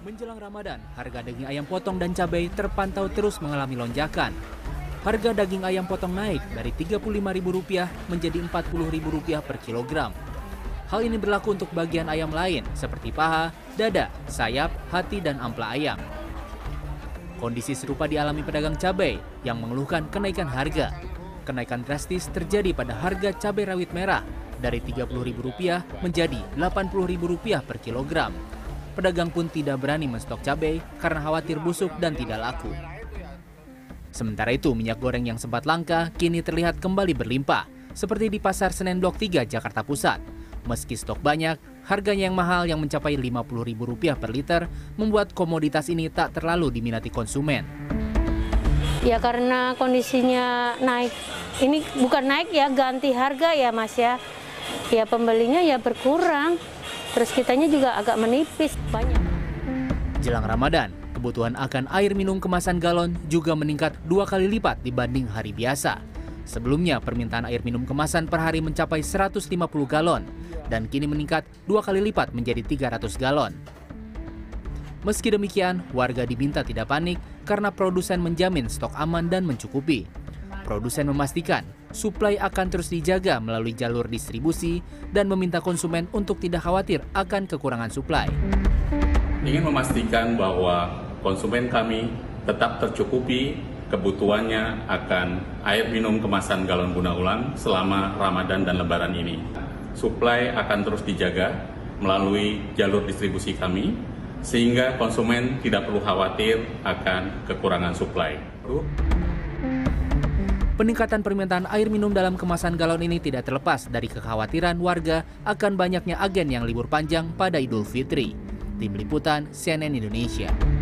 Menjelang Ramadan, harga daging ayam potong dan cabai terpantau terus mengalami lonjakan. Harga daging ayam potong naik dari Rp35.000 menjadi Rp40.000 per kilogram. Hal ini berlaku untuk bagian ayam lain seperti paha, dada, sayap, hati, dan ampla ayam. Kondisi serupa dialami pedagang cabai yang mengeluhkan kenaikan harga. Kenaikan drastis terjadi pada harga cabai rawit merah dari Rp30.000 menjadi Rp80.000 per kilogram. Pedagang pun tidak berani menstok cabai karena khawatir busuk dan tidak laku. Sementara itu, minyak goreng yang sempat langka kini terlihat kembali berlimpah, seperti di Pasar Senen Blok 3, Jakarta Pusat. Meski stok banyak, harganya yang mahal yang mencapai Rp50.000 per liter membuat komoditas ini tak terlalu diminati konsumen. Ya karena kondisinya naik, ini bukan naik ya, ganti harga ya mas ya. Ya pembelinya ya berkurang, terus kitanya juga agak menipis banyak. Jelang Ramadan, kebutuhan akan air minum kemasan galon juga meningkat dua kali lipat dibanding hari biasa. Sebelumnya, permintaan air minum kemasan per hari mencapai 150 galon dan kini meningkat dua kali lipat menjadi 300 galon. Meski demikian, warga diminta tidak panik karena produsen menjamin stok aman dan mencukupi. Produsen memastikan suplai akan terus dijaga melalui jalur distribusi dan meminta konsumen untuk tidak khawatir akan kekurangan suplai. Ingin memastikan bahwa konsumen kami tetap tercukupi kebutuhannya akan air minum kemasan galon guna ulang selama Ramadan dan Lebaran ini. Suplai akan terus dijaga melalui jalur distribusi kami, sehingga konsumen tidak perlu khawatir akan kekurangan suplai. Peningkatan permintaan air minum dalam kemasan galon ini tidak terlepas dari kekhawatiran warga akan banyaknya agen yang libur panjang pada Idul Fitri. Tim Liputan CNN Indonesia.